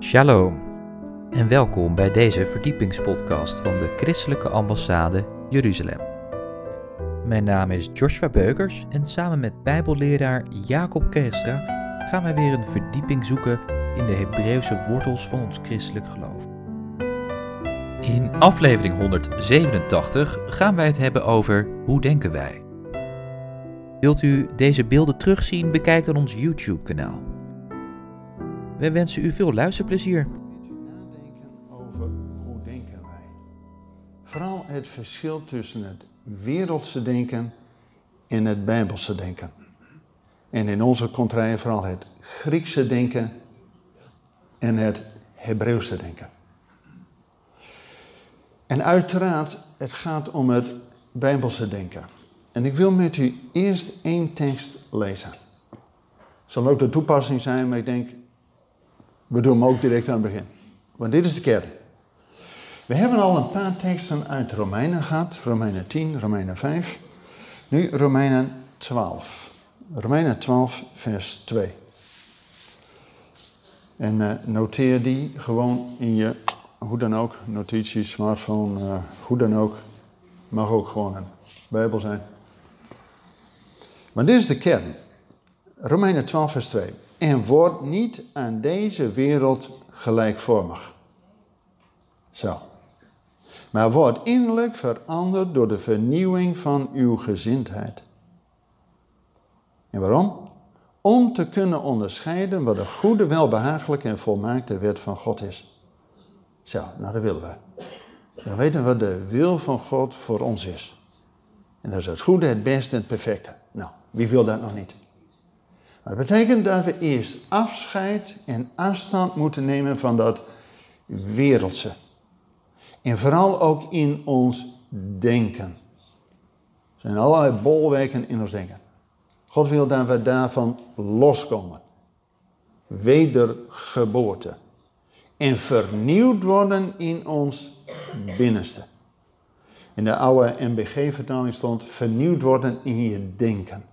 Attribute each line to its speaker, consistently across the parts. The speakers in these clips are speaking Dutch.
Speaker 1: Shalom en welkom bij deze verdiepingspodcast van de Christelijke Ambassade Jeruzalem. Mijn naam is Joshua Beukers en samen met Bijbelleraar Jacob Kerstra gaan wij weer een verdieping zoeken in de Hebreeuwse wortels van ons christelijk geloof. In aflevering 187 gaan wij het hebben over hoe denken wij. Wilt u deze beelden terugzien? Bekijk dan ons YouTube-kanaal. We wensen u veel luisterplezier.
Speaker 2: nadenken over hoe denken wij. Vooral het verschil tussen het wereldse denken en het bijbelse denken. En in onze contraille vooral het Griekse denken en het Hebreeuwse denken. En uiteraard, het gaat om het bijbelse denken. En ik wil met u eerst één tekst lezen. Zal ook de toepassing zijn, maar ik denk, we doen hem ook direct aan het begin. Want dit is de kern. We hebben al een paar teksten uit Romeinen gehad. Romeinen 10, Romeinen 5. Nu Romeinen 12. Romeinen 12, vers 2. En uh, noteer die gewoon in je, hoe dan ook, notities, smartphone, uh, hoe dan ook. Mag ook gewoon een Bijbel zijn. Maar dit is de kern. Romeinen 12, vers 2. En word niet aan deze wereld gelijkvormig. Zo. Maar word innerlijk veranderd door de vernieuwing van uw gezindheid. En waarom? Om te kunnen onderscheiden wat de goede, welbehagelijke en volmaakte wet van God is. Zo, nou dat willen we. Dan weten we wat de wil van God voor ons is. En dat is het goede, het beste en het perfecte. Nou, wie wil dat nog niet? Maar dat betekent dat we eerst afscheid en afstand moeten nemen van dat wereldse. En vooral ook in ons denken. Er zijn allerlei bolwerken in ons denken. God wil dat we daarvan loskomen. Wedergeboorte. En vernieuwd worden in ons binnenste. In de oude MBG-vertaling stond vernieuwd worden in je denken.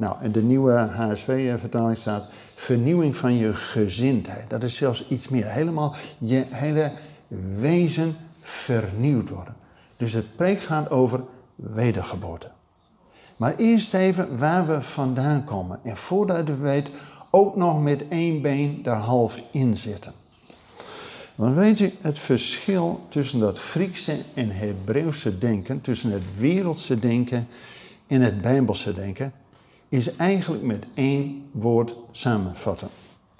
Speaker 2: Nou, en de nieuwe HSV-vertaling staat vernieuwing van je gezindheid. Dat is zelfs iets meer. Helemaal je hele wezen vernieuwd worden. Dus het preek gaat over wedergeboorte. Maar eerst even waar we vandaan komen. En voordat we weten, ook nog met één been daar half in zitten. Want weet u, het verschil tussen dat Griekse en Hebreeuwse denken, tussen het wereldse denken en het Bijbelse denken, is eigenlijk met één woord samenvatten.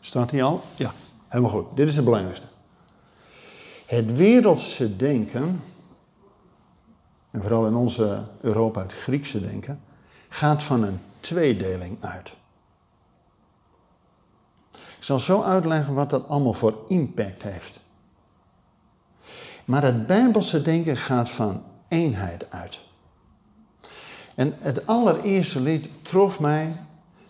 Speaker 2: Staat hier al? Ja, helemaal goed. Dit is het belangrijkste. Het wereldse denken, en vooral in onze Europa het Griekse denken, gaat van een tweedeling uit. Ik zal zo uitleggen wat dat allemaal voor impact heeft. Maar het Bijbelse denken gaat van eenheid uit. En het allereerste lied trof mij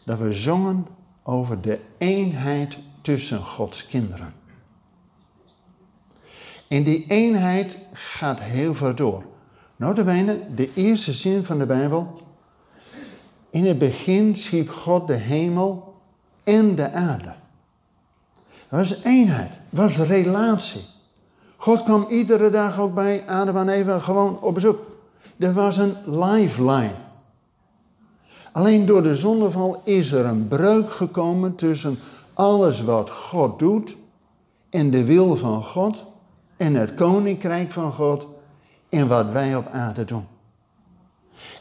Speaker 2: dat we zongen over de eenheid tussen Gods kinderen. En die eenheid gaat heel ver door. Notabene, de eerste zin van de Bijbel. In het begin schiep God de hemel en de aarde. Dat was eenheid, dat was relatie. God kwam iedere dag ook bij Adam en Eva gewoon op bezoek. Er was een lifeline. Alleen door de zondeval is er een breuk gekomen tussen alles wat God doet en de wil van God en het koninkrijk van God en wat wij op aarde doen.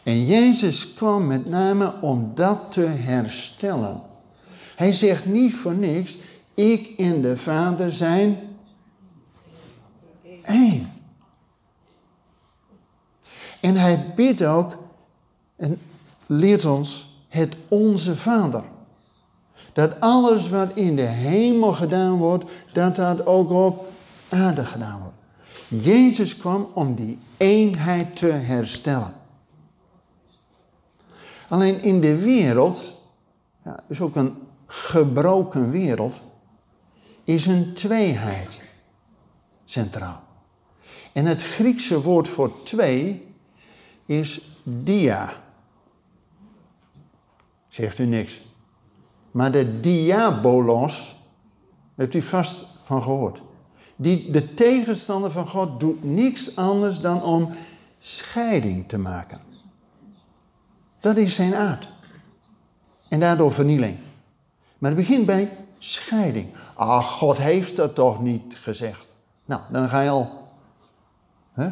Speaker 2: En Jezus kwam met name om dat te herstellen. Hij zegt niet voor niks, ik en de Vader zijn één. En hij bidt ook en leert ons het onze Vader. Dat alles wat in de hemel gedaan wordt, dat dat ook op aarde gedaan wordt. Jezus kwam om die eenheid te herstellen. Alleen in de wereld, ja, is ook een gebroken wereld, is een tweeheid centraal. En het Griekse woord voor twee is dia. Zegt u niks. Maar de diabolos, hebt u vast van gehoord. Die, de tegenstander van God doet niks anders dan om scheiding te maken. Dat is zijn aard. En daardoor vernieling. Maar het begint bij scheiding. Ah, God heeft dat toch niet gezegd. Nou, dan ga je al. Hè?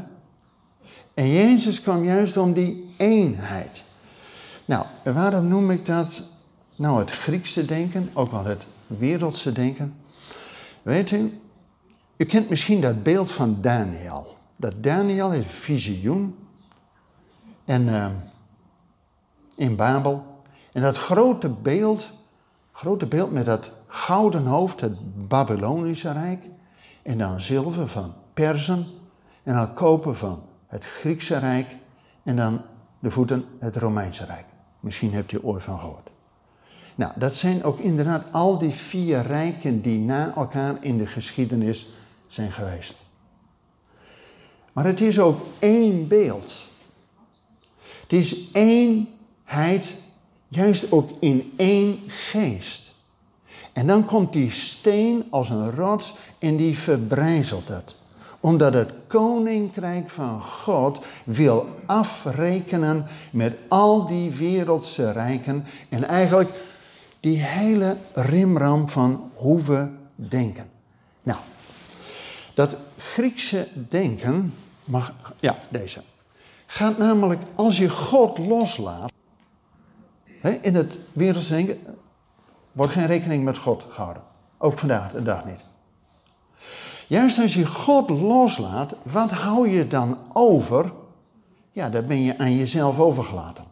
Speaker 2: En Jezus kwam juist om die eenheid. Nou, waarom noem ik dat nou het Griekse denken, ook wel het wereldse denken? Weet u, u kent misschien dat beeld van Daniel. Dat Daniel is visioen. En uh, in Babel. En dat grote beeld, grote beeld met dat gouden hoofd, het Babylonische Rijk. En dan zilver van Persen. En dan koper van het Griekse Rijk. En dan de voeten het Romeinse Rijk. Misschien hebt u ooit van gehoord. Nou, dat zijn ook inderdaad al die vier rijken die na elkaar in de geschiedenis zijn geweest. Maar het is ook één beeld. Het is eenheid, juist ook in één geest. En dan komt die steen als een rots en die verbrijzelt het. Omdat het koninkrijk van God wil afrekenen met al die wereldse rijken. En eigenlijk die hele rimram van hoe we denken. Nou, dat Griekse denken, mag, ja, deze, gaat namelijk als je God loslaat, in het wereldse denken wordt geen rekening met God gehouden. Ook vandaag de dag niet. Juist als je God loslaat, wat hou je dan over? Ja, daar ben je aan jezelf overgelaten.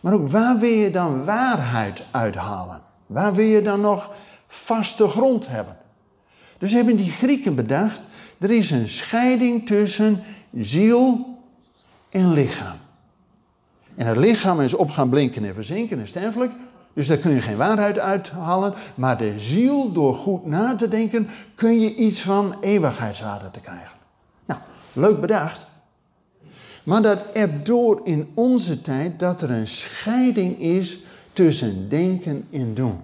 Speaker 2: Maar ook waar wil je dan waarheid uithalen? Waar wil je dan nog vaste grond hebben? Dus hebben die Grieken bedacht, er is een scheiding tussen ziel en lichaam. En het lichaam is op gaan blinken en verzinken en sterfelijk. Dus daar kun je geen waarheid uithalen. Maar de ziel, door goed na te denken, kun je iets van eeuwigheidswaarde te krijgen. Nou, leuk bedacht. Maar dat hebt door in onze tijd dat er een scheiding is tussen denken en doen.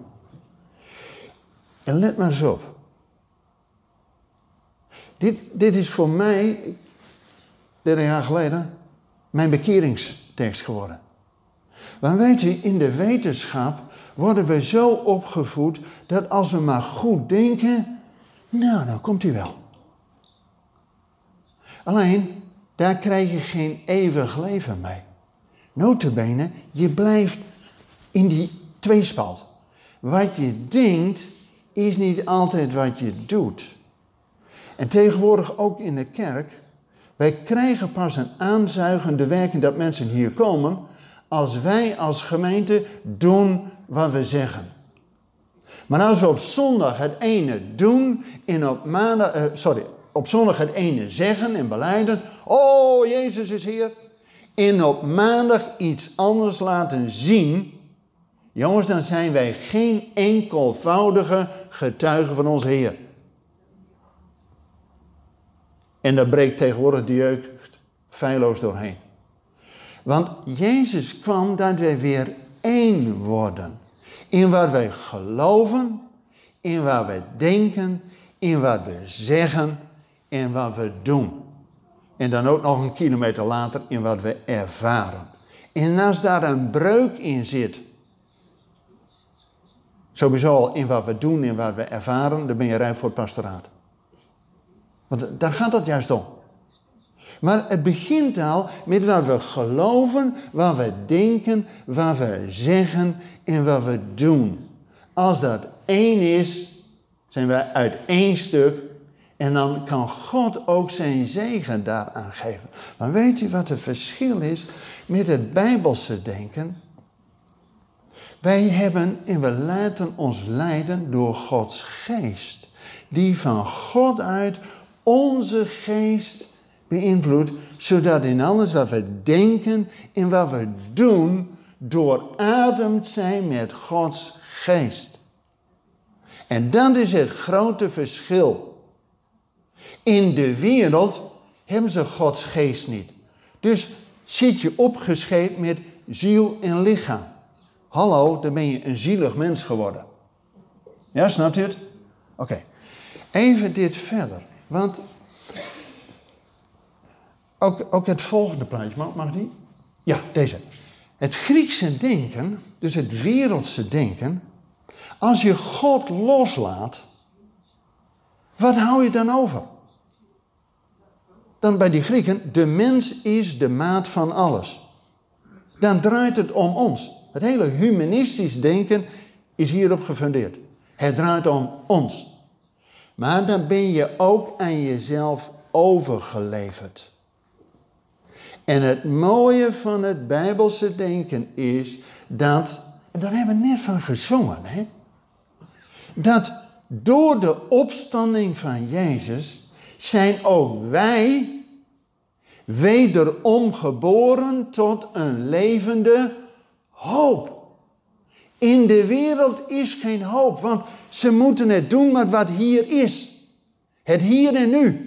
Speaker 2: En let maar eens op. Dit, dit is voor mij, 30 jaar geleden, mijn bekeringstekst geworden. Want weet u, in de wetenschap worden we zo opgevoed dat als we maar goed denken, nou, dan komt hij wel. Alleen, daar krijg je geen eeuwig leven mee. Notabene, je blijft in die tweespalt. Wat je denkt, is niet altijd wat je doet. En tegenwoordig ook in de kerk, wij krijgen pas een aanzuigende werking dat mensen hier komen als wij als gemeente doen wat we zeggen. Maar als we op zondag het ene doen en op maandag, eh, sorry, op zondag het ene zeggen en beleiden, oh Jezus is hier, en op maandag iets anders laten zien, jongens, dan zijn wij geen enkelvoudige getuigen van onze Heer. En daar breekt tegenwoordig de jeugd feilloos doorheen. Want Jezus kwam dat wij weer één worden. In wat wij geloven, in wat wij denken, in wat we zeggen en wat we doen. En dan ook nog een kilometer later in wat we ervaren. En als daar een breuk in zit, sowieso al in wat we doen en wat we ervaren, dan ben je rijp voor het pastoraat. Want daar gaat het juist om. Maar het begint al met wat we geloven, wat we denken, wat we zeggen en wat we doen. Als dat één is, zijn we uit één stuk en dan kan God ook zijn zegen daaraan geven. Maar weet u wat het verschil is met het Bijbelse denken? Wij hebben en we laten ons leiden door Gods geest, die van God uit onze geest beïnvloedt, zodat in alles wat we denken en wat we doen, doorademd zijn met Gods geest. En dat is het grote verschil. In de wereld hebben ze Gods geest niet. Dus zit je opgescheept met ziel en lichaam. Hallo, dan ben je een zielig mens geworden. Ja, snapt u het? Oké. Even dit verder. Want ook, het volgende plaatje, mag, mag die? Ja, deze. Het Griekse denken, dus het wereldse denken, als je God loslaat, wat hou je dan over? Dan bij die Grieken, de mens is de maat van alles. Dan draait het om ons. Het hele humanistisch denken is hierop gefundeerd. Het draait om ons. Maar dan ben je ook aan jezelf overgeleverd. En het mooie van het Bijbelse denken is dat, en daar hebben we net van gezongen, hè? dat door de opstanding van Jezus zijn ook wij wederom geboren tot een levende hoop. In de wereld is geen hoop, want ze moeten het doen met wat hier is. Het hier en nu.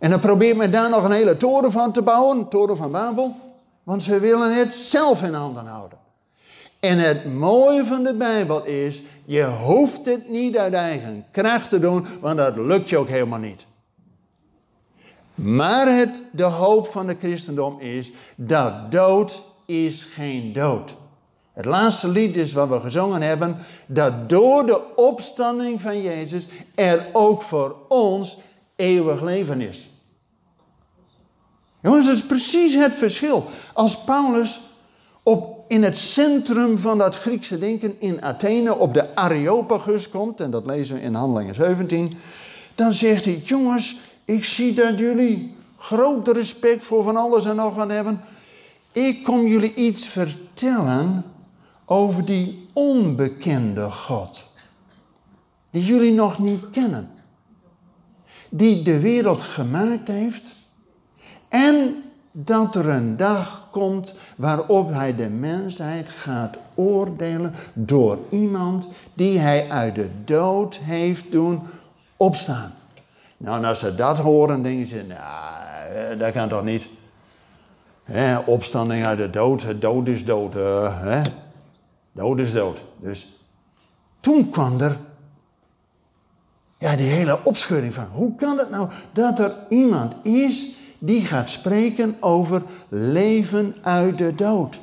Speaker 2: En dan probeert men daar nog een hele toren van te bouwen, toren van Babel. Want ze willen het zelf in handen houden. En het mooie van de Bijbel is, je hoeft het niet uit eigen kracht te doen, want dat lukt je ook helemaal niet. Maar het, de hoop van de christendom is dat dood is geen dood. Het laatste lied is wat we gezongen hebben, dat door de opstanding van Jezus er ook voor ons eeuwig leven is. Jongens, dat is precies het verschil. Als Paulus op, in het centrum van dat Griekse denken in Athene op de Areopagus komt, en dat lezen we in Handelingen 17, dan zegt hij, jongens, ik zie dat jullie groot respect voor van alles en nog wat hebben. Ik kom jullie iets vertellen over die onbekende God. Die jullie nog niet kennen. Die de wereld gemaakt heeft. En dat er een dag komt waarop hij de mensheid gaat oordelen door iemand die hij uit de dood heeft doen opstaan. Nou, en als ze dat horen, denken ze, nou, dat kan toch niet. opstanding uit de dood, dood is dood. Uh, Dood is dood. Dus toen kwam er ja, die hele opschudding van hoe kan het nou dat er iemand is die gaat spreken over leven uit de dood.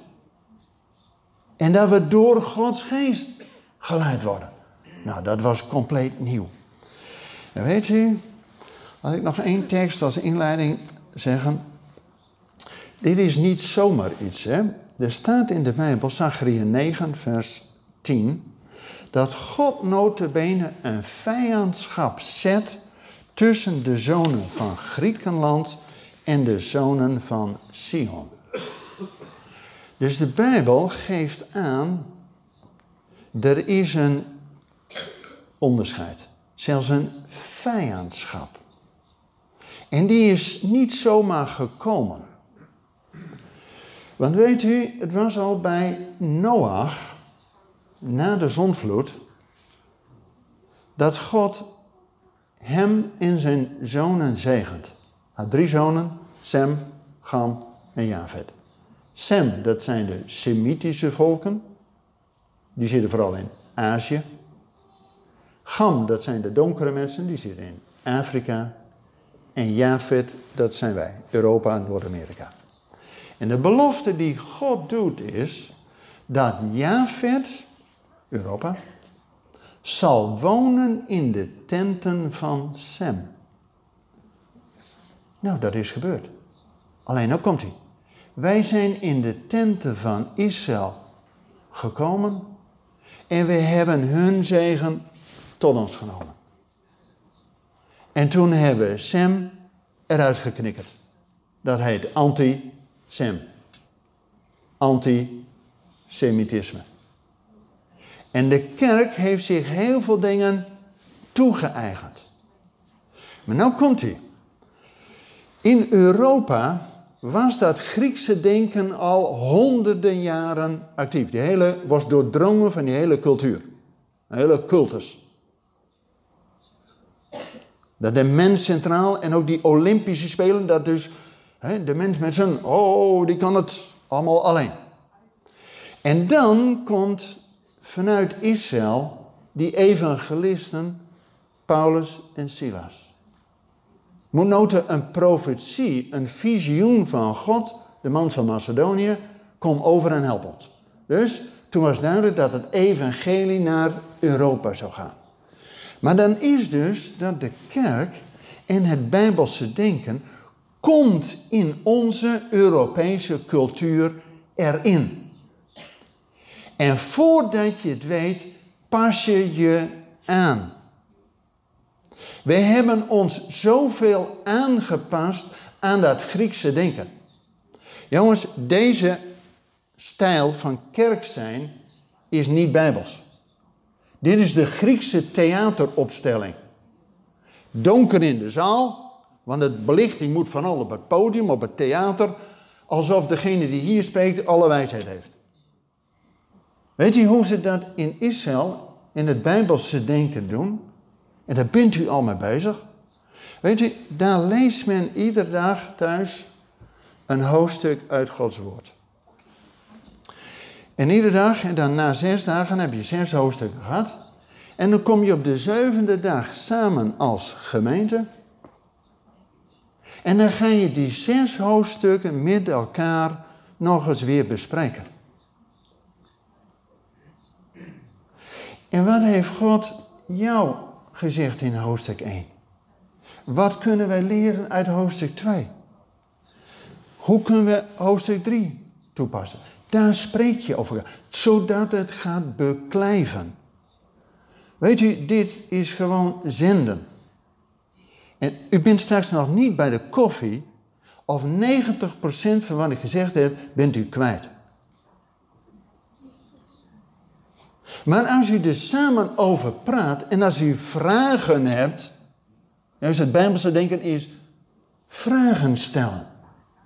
Speaker 2: En dat we door Gods geest geleid worden. Nou, dat was compleet nieuw. En weet u, als ik nog één tekst als inleiding zeggen. Dit is niet zomaar iets, hè. Er staat in de Bijbel, Zachariah 9, vers 10, dat God notabene een vijandschap zet tussen de zonen van Griekenland en de zonen van Sion. Dus de Bijbel geeft aan, er is een onderscheid, zelfs een vijandschap. En die is niet zomaar gekomen. Want weet u, het was al bij Noach, na de zonvloed, dat God hem en zijn zonen zegent. Hij had drie zonen, Sem, Gam en Javed. Sem, dat zijn de Semitische volken. Die zitten vooral in Azië. Gam, dat zijn de donkere mensen, die zitten in Afrika. En Javed, dat zijn wij, Europa en Noord-Amerika. En de belofte die God doet is dat Javed, Europa, zal wonen in de tenten van Sem. Nou, dat is gebeurd. Alleen ook komt hij. Wij zijn in de tenten van Israël gekomen en we hebben hun zegen tot ons genomen. En toen hebben we Sem eruit geknikkerd. Dat heet anti Sem. Antisemitisme. En de kerk heeft zich heel veel dingen toegeëigend. Maar nou komt hij. In Europa was dat Griekse denken al honderden jaren actief. Die hele was doordrongen van die hele cultuur. Een hele cultus. Dat de mens centraal en ook die Olympische Spelen, dat dus de mens met zijn, oh, die kan het allemaal alleen. En dan komt vanuit Israël die evangelisten Paulus en Silas. Noten een profetie, een visioen van God, de man van Macedonië, kom over en help ons. Dus toen was duidelijk dat het evangelie naar Europa zou gaan. Maar dan is dus dat de kerk en het bijbelse denken komt in onze Europese cultuur erin. En voordat je het weet, pas je je aan. We hebben ons zoveel aangepast aan dat Griekse denken. Jongens, deze stijl van kerk zijn is niet bijbels. Dit is de Griekse theateropstelling. Donker in de zaal, want de belichting moet van al op het podium, op het theater, alsof degene die hier spreekt alle wijsheid heeft. Weet u hoe ze dat in Israël, in het Bijbelse denken doen? En daar bent u al mee bezig. Weet u, daar leest men iedere dag thuis een hoofdstuk uit Gods Woord. En iedere dag, en dan na zes dagen heb je zes hoofdstukken gehad. En dan kom je op de zevende dag samen als gemeente. En dan ga je die zes hoofdstukken met elkaar nog eens weer bespreken. En wat heeft God jou gezegd in hoofdstuk 1? Wat kunnen wij leren uit hoofdstuk 2? Hoe kunnen we hoofdstuk 3 toepassen? Daar spreek je over, zodat het gaat beklijven. Weet u, dit is gewoon zenden. En u bent straks nog niet bij de koffie, of 90% van wat ik gezegd heb, bent u kwijt. Maar als u er samen over praat en als u vragen hebt, juist het Bijbelse denken is vragen stellen.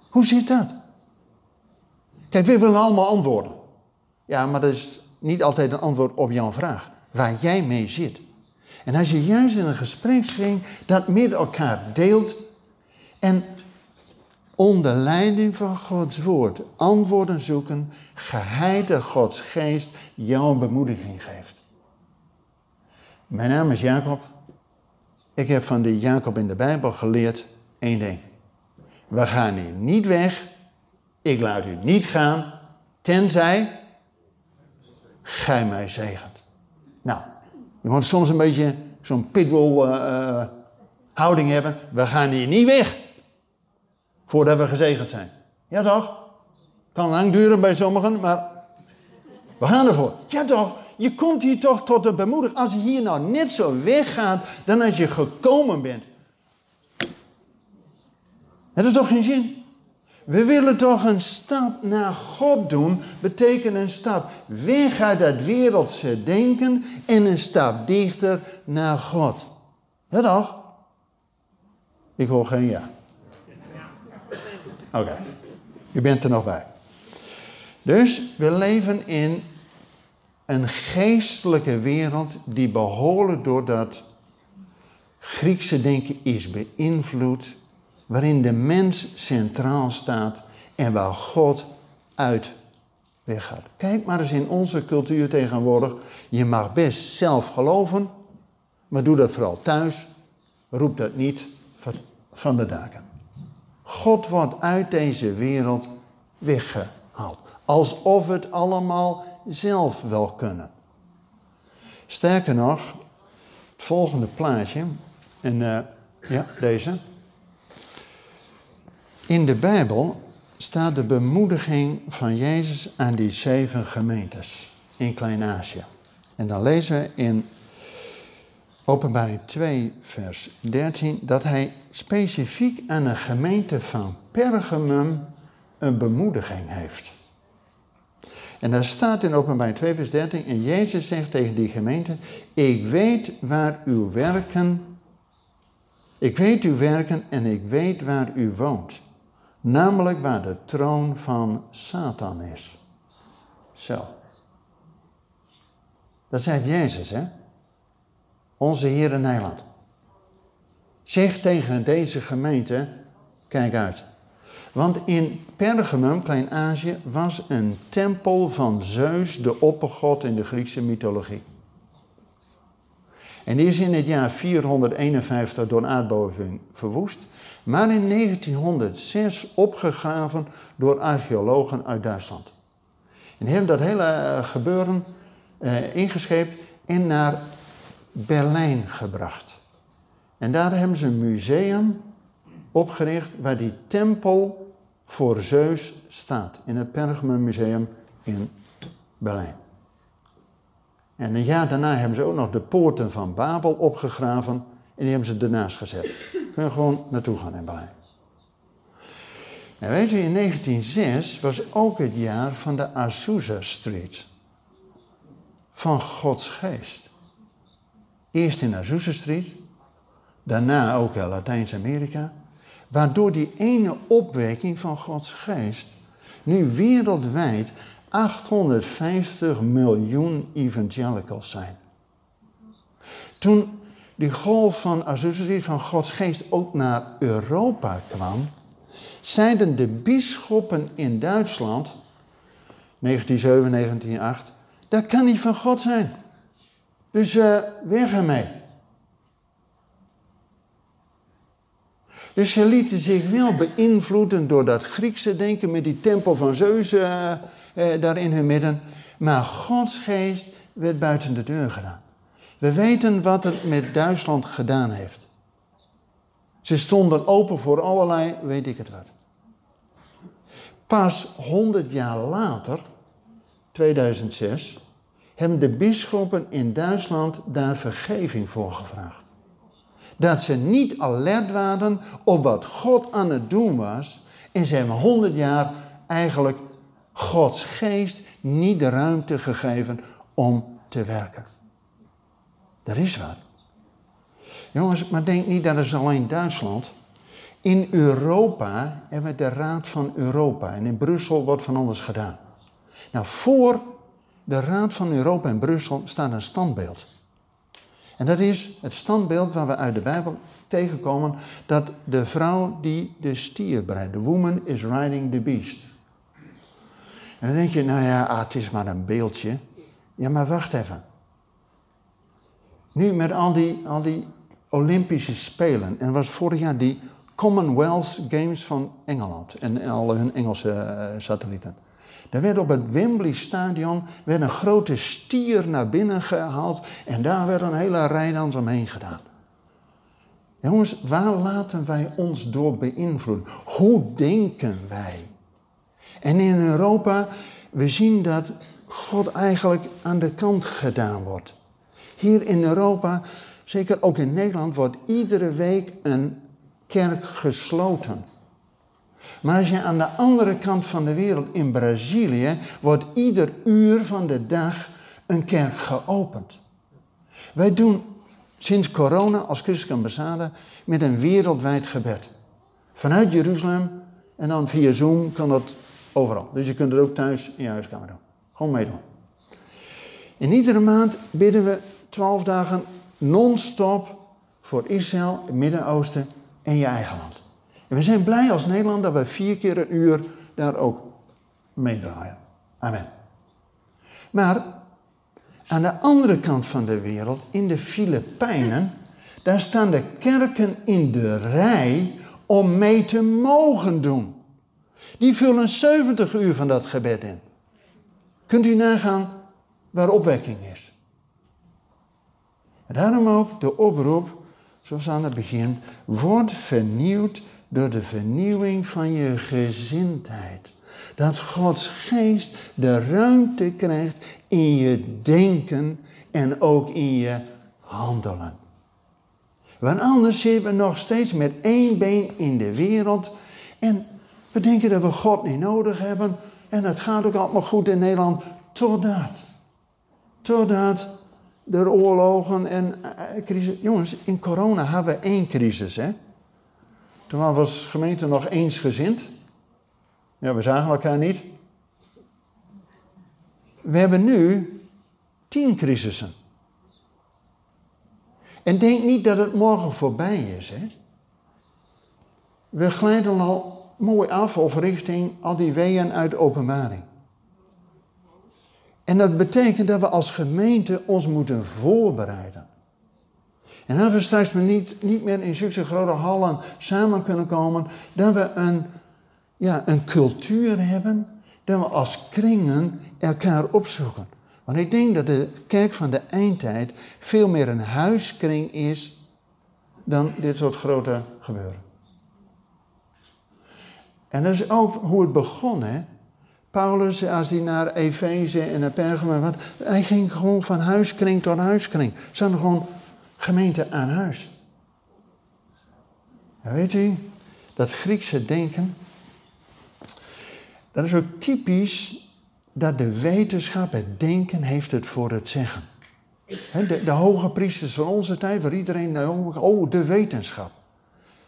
Speaker 2: Hoe zit dat? Kijk, we willen allemaal antwoorden. Ja, maar dat is niet altijd een antwoord op jouw vraag, waar jij mee zit. En als je juist in een gesprekskring dat met elkaar deelt en onder leiding van Gods woord antwoorden zoeken, geheide Gods geest jouw bemoediging geeft. Mijn naam is Jacob. Ik heb van de Jacob in de Bijbel geleerd één ding. We gaan hier niet weg. Ik laat u niet gaan, tenzij gij mij zegent. Nou, je moet soms een beetje zo'n pitbull uh, houding hebben. We gaan hier niet weg voordat we gezegend zijn. Ja toch? Kan lang duren bij sommigen, maar we gaan ervoor. Ja toch? Je komt hier toch tot de bemoediging. Als je hier nou net zo weggaat dan als je gekomen bent. Het is toch geen zin? We willen toch een stap naar God doen, betekent een stap weg uit dat wereldse denken en een stap dichter naar God. Ja toch? Ik hoor geen ja. Oké, u bent er nog bij. Dus we leven in een geestelijke wereld die behoorlijk door dat Griekse denken is beïnvloed waarin de mens centraal staat en waar God uit weggaat. Kijk maar eens in onze cultuur tegenwoordig. Je mag best zelf geloven, maar doe dat vooral thuis. Roep dat niet van de daken. God wordt uit deze wereld weggehaald. Alsof het allemaal zelf wel kunnen. Sterker nog, het volgende plaatje, en uh, ja, deze. In de Bijbel staat de bemoediging van Jezus aan die zeven gemeentes in Klein-Azië. En dan lezen we in Openbaring 2, vers 13, dat hij specifiek aan een gemeente van Pergamum een bemoediging heeft. En daar staat in Openbaring 2, vers 13, en Jezus zegt tegen die gemeente, ik weet waar uw werken, ik weet uw werken en ik weet waar u woont. Namelijk waar de troon van Satan is. Zo. Dat zegt Jezus, hè? Onze Heer in Nederland. Zeg tegen deze gemeente, kijk uit. Want in Pergamum, Klein-Azië, was een tempel van Zeus, de oppergod in de Griekse mythologie. En die is in het jaar 451 door aardbeving verwoest, maar in 1906 opgegraven door archeologen uit Duitsland. En die hebben dat hele eh, gebeuren uh, ingescheept en naar Berlijn gebracht. En daar hebben ze een museum opgericht waar die tempel voor Zeus staat. In het Pergamon Museum in Berlijn. En een jaar daarna hebben ze ook nog de poorten van Babel opgegraven en die hebben ze ernaast gezet. Kun je gewoon naartoe gaan in Berlijn. En weet u, in 1906 was ook het jaar van de Azusa Street. Van Gods geest. Eerst in Azusa Street, daarna ook in Latijns-Amerika. Waardoor die ene opwekking van Gods geest nu wereldwijd 850 miljoen evangelicals zijn. Toen die golf van Azusa van Gods geest ook naar Europa kwam, zeiden de bisschoppen in Duitsland, 1907, 1908, dat kan niet van God zijn. Dus uh, weg ermee. Dus ze lieten zich wel beïnvloeden door dat Griekse denken met die tempel van Zeus uh, uh, daar in hun midden. Maar Gods geest werd buiten de deur gedaan. We weten wat het met Duitsland gedaan heeft. Ze stonden open voor allerlei, weet ik het wat. Pas 100 jaar later, 2006, hebben de bisschoppen in Duitsland daar vergeving voor gevraagd. Dat ze niet alert waren op wat God aan het doen was. En ze hebben 100 jaar eigenlijk Gods geest niet de ruimte gegeven om te werken. Er is wat. Jongens, maar denk niet dat het alleen Duitsland. In Europa hebben we de Raad van Europa en in Brussel wordt van alles gedaan. Nou, voor de Raad van Europa in Brussel staat een standbeeld. En dat is het standbeeld waar we uit de Bijbel tegenkomen dat de vrouw die de stier breidt, the woman is riding the beast. En dan denk je, nou ja, ah, het is maar een beeldje. Ja, maar wacht even. Nu met al die, al die Olympische Spelen, en was vorig jaar die Commonwealth Games van Engeland en alle hun Engelse uh, satellieten. Daar werd op het Wembley Stadion werd een grote stier naar binnen gehaald en daar werd een hele rijdans omheen gedaan. Jongens, waar laten wij ons door beïnvloeden? Hoe denken wij? En in Europa, we zien dat God eigenlijk aan de kant gedaan wordt. Hier in Europa, zeker ook in Nederland, wordt iedere week een kerk gesloten. Maar als je aan de andere kant van de wereld, in Brazilië, wordt ieder uur van de dag een kerk geopend. Wij doen sinds corona als christelijke ambassade met een wereldwijd gebed. Vanuit Jeruzalem en dan via Zoom kan dat overal. Dus je kunt het ook thuis in je huiskamer doen. Gewoon meedoen. In iedere maand bidden we twaalf dagen non-stop voor Israël, het Midden-Oosten en je eigen land. En we zijn blij als Nederland dat we vier keer een uur daar ook meedraaien. Amen. Maar aan de andere kant van de wereld, in de Filipijnen, daar staan de kerken in de rij om mee te mogen doen. Die vullen 70 uur van dat gebed in. Kunt u nagaan waar opwekking is? En daarom ook de oproep, zoals aan het begin, word vernieuwd door de vernieuwing van je gezindheid. Dat Gods geest de ruimte krijgt in je denken en ook in je handelen. Want anders zitten we nog steeds met één been in de wereld en we denken dat we God niet nodig hebben en het gaat ook allemaal goed in Nederland totdat. Totdat er oorlogen en uh, crisis. Jongens, in corona hebben we één crisis, hè? Toen we als gemeente nog eensgezind. Ja, we zagen elkaar niet. We hebben nu tien crisissen. En denk niet dat het morgen voorbij is. Hè? We glijden al mooi af of richting al die weeën uit de openbaring. En dat betekent dat we als gemeente ons moeten voorbereiden. En dat we straks niet, niet meer in zulke grote hallen samen kunnen komen, dat we een, ja, een cultuur hebben, dat we als kringen elkaar opzoeken. Want ik denk dat de kerk van de eindtijd veel meer een huiskring is dan dit soort grote gebeuren. En dat is ook hoe het begon, hè. Paulus, als hij naar Efeze en naar Pergamum was, hij ging gewoon van huiskring tot huiskring. Ze hadden gewoon gemeente aan huis. Weet u, dat Griekse denken, dat is ook typisch dat de wetenschap, het denken, heeft het voor het zeggen. De, de hoge priesters van onze tijd, waar iedereen, oh, de wetenschap.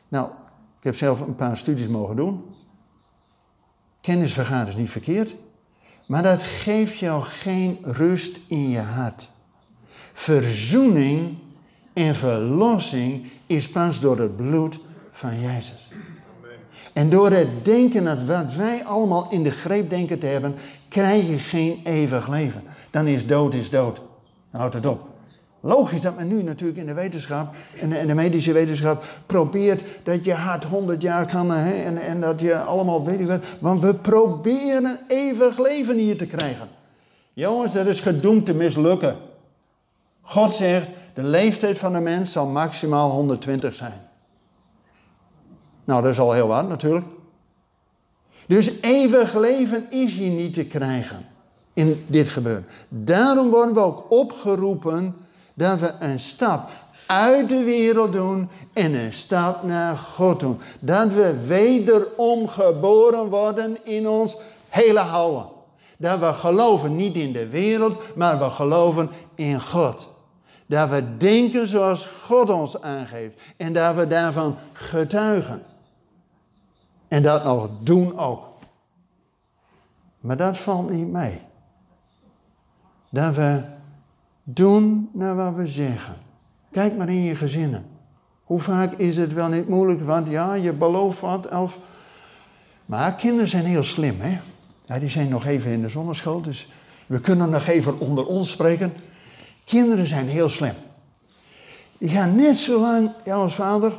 Speaker 2: Nou, ik heb zelf een paar studies mogen doen. Kennis vergaan is niet verkeerd, maar dat geeft jou geen rust in je hart. Verzoening en verlossing is pas door het bloed van Jezus. En door het denken dat wat wij allemaal in de greep denken te hebben, krijg je geen eeuwig leven. Dan is dood is dood. Houd het op. Logisch dat men nu natuurlijk in de wetenschap en de, de medische wetenschap probeert dat je hart 100 jaar kan hè, en, en dat je allemaal weet ik wat. Want we proberen eeuwig leven hier te krijgen. Jongens, dat is gedoemd te mislukken. God zegt, de leeftijd van de mens zal maximaal 120 zijn. Nou, dat is al heel wat natuurlijk. Dus eeuwig leven is hier niet te krijgen in dit gebeuren. Daarom worden we ook opgeroepen dat we een stap uit de wereld doen en een stap naar God doen. Dat we wederom geboren worden in ons hele houden. Dat we geloven niet in de wereld, maar we geloven in God. Dat we denken zoals God ons aangeeft en dat we daarvan getuigen. En dat nog doen ook. Maar dat valt niet mee. Dat we doen naar wat we zeggen. Kijk maar in je gezinnen. Hoe vaak is het wel niet moeilijk, want ja, je belooft wat. Of... Maar kinderen zijn heel slim, hè. Ja, die zijn nog even in de zonneschool, dus we kunnen nog even onder ons spreken. Kinderen zijn heel slim. Die gaan net zo lang jou als vader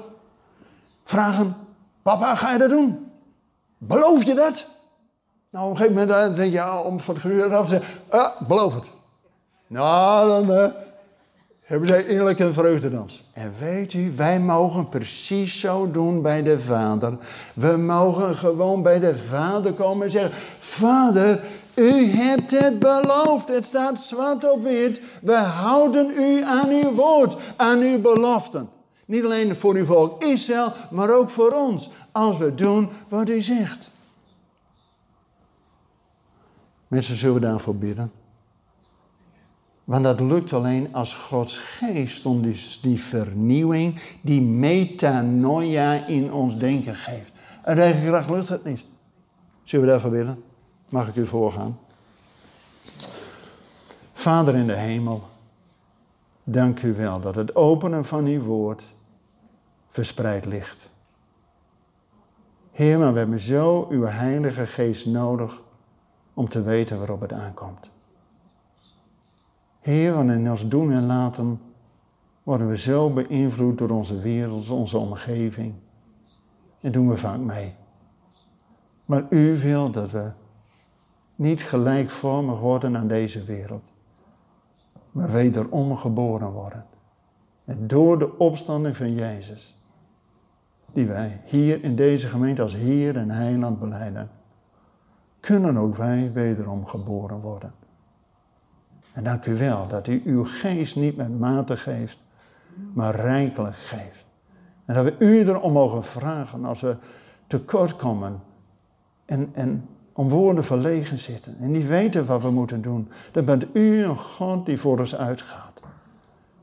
Speaker 2: vragen: Papa, ga je dat doen? Beloof je dat? Nou, op een gegeven moment denk je, ja, om voor het geruur af te zeggen: ah, beloof het. Nou, dan uh, hebben zij innerlijk een vreugdedans. En weet u, wij mogen precies zo doen bij de Vader. We mogen gewoon bij de Vader komen en zeggen: Vader, u hebt het beloofd. Het staat zwart op wit. We houden u aan uw woord, aan uw beloften. Niet alleen voor uw volk Israël, maar ook voor ons. Als we doen wat u zegt. Mensen zullen we daarvoor bidden. Want dat lukt alleen als Gods geest die, die vernieuwing, die metanoia in ons denken geeft. En eigen kracht lukt het niet. Zullen we daarvoor bidden? Mag ik u voorgaan? Vader in de hemel, dank u wel dat het openen van uw woord verspreid ligt. Heer, maar we hebben zo uw heilige geest nodig om te weten waarop het aankomt. Heer, want in ons doen en laten worden we zo beïnvloed door onze wereld, onze omgeving. En doen we vaak mee. Maar u wil dat we niet gelijkvormig worden aan deze wereld, maar wederom geboren worden. En door de opstanding van Jezus, die wij hier in deze gemeente als Heer en Heiland beleiden, kunnen ook wij wederom geboren worden. En dank u wel dat u uw geest niet met mate geeft, maar rijkelijk geeft. En dat we u erom mogen vragen als we tekort komen en, en om woorden verlegen zitten en niet weten wat we moeten doen. Dan bent u een God die voor ons uitgaat.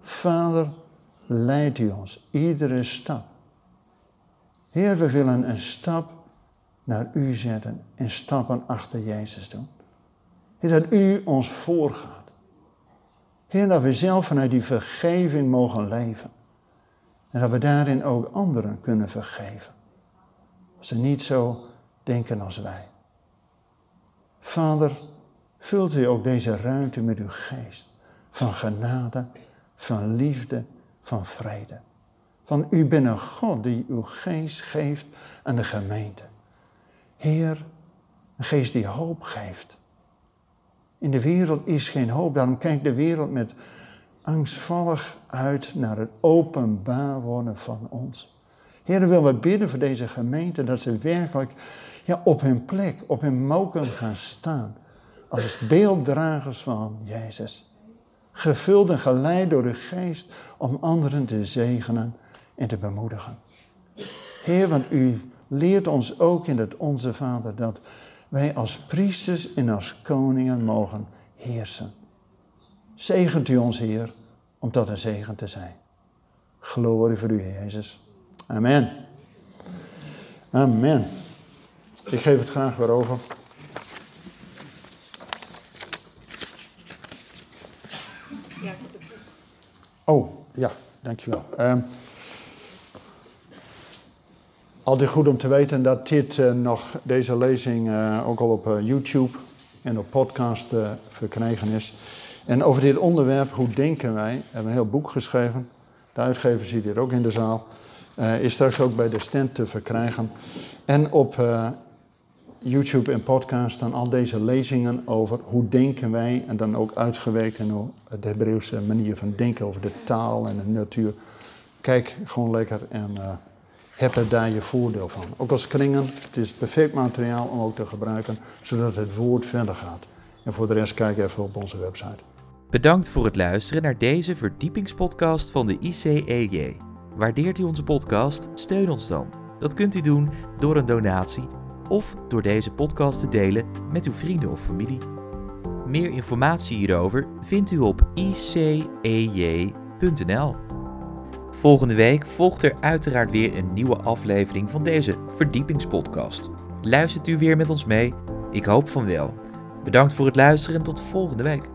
Speaker 2: Vader, leidt u ons iedere stap. Heer, we willen een stap naar u zetten en stappen achter Jezus doen. Heer, dat u ons voorgaat. Heer, dat we zelf vanuit die vergeving mogen leven. En dat we daarin ook anderen kunnen vergeven. Als ze niet zo denken als wij. Vader, vult u ook deze ruimte met uw geest. Van genade, van liefde, van vrede. Van u bent een God die uw geest geeft aan de gemeente. Heer, een geest die hoop geeft. In de wereld is geen hoop, daarom kijkt de wereld met angstvallig uit naar het openbaar worden van ons. Heer, willen we bidden voor deze gemeente dat ze werkelijk op hun plek, op hun mokum gaan staan. Als beelddragers van Jezus. Gevuld en geleid door de geest om anderen te zegenen en te bemoedigen. Heer, want u leert ons ook in het Onze Vader dat wij als priesters en als koningen mogen heersen. Zegent u ons, Heer, om tot een zegen te zijn. Glorie voor u, Jezus. Amen. Amen. Ik geef het graag weer over. Oh, ja, dankjewel. Um, altijd goed om te weten dat dit uh, nog, deze lezing uh, ook al op uh, YouTube en op podcast verkrijgen is. En over dit onderwerp, hoe denken wij, hebben een heel boek geschreven. De uitgever zit hier ook in de zaal. is straks ook bij de stand te verkrijgen. En op YouTube en podcast dan al deze lezingen over hoe denken wij. En dan ook uitgewerkt in de Hebreeuwse manier van denken over de taal en de natuur. Kijk gewoon lekker en heb er daar je voordeel van. Ook als kringen, het is perfect materiaal om ook te gebruiken, zodat het woord verder gaat. En voor de rest kijk even op onze website.
Speaker 1: Bedankt voor het luisteren naar deze verdiepingspodcast van de ICEJ. Waardeert u onze podcast? Steun ons dan. Dat kunt u doen door een donatie of door deze podcast te delen met uw vrienden of familie. Meer informatie hierover vindt u op icej.nl. Volgende week volgt er uiteraard weer een nieuwe aflevering van deze verdiepingspodcast. Luistert u weer met ons mee? Ik hoop van wel. Bedankt voor het luisteren en tot volgende week.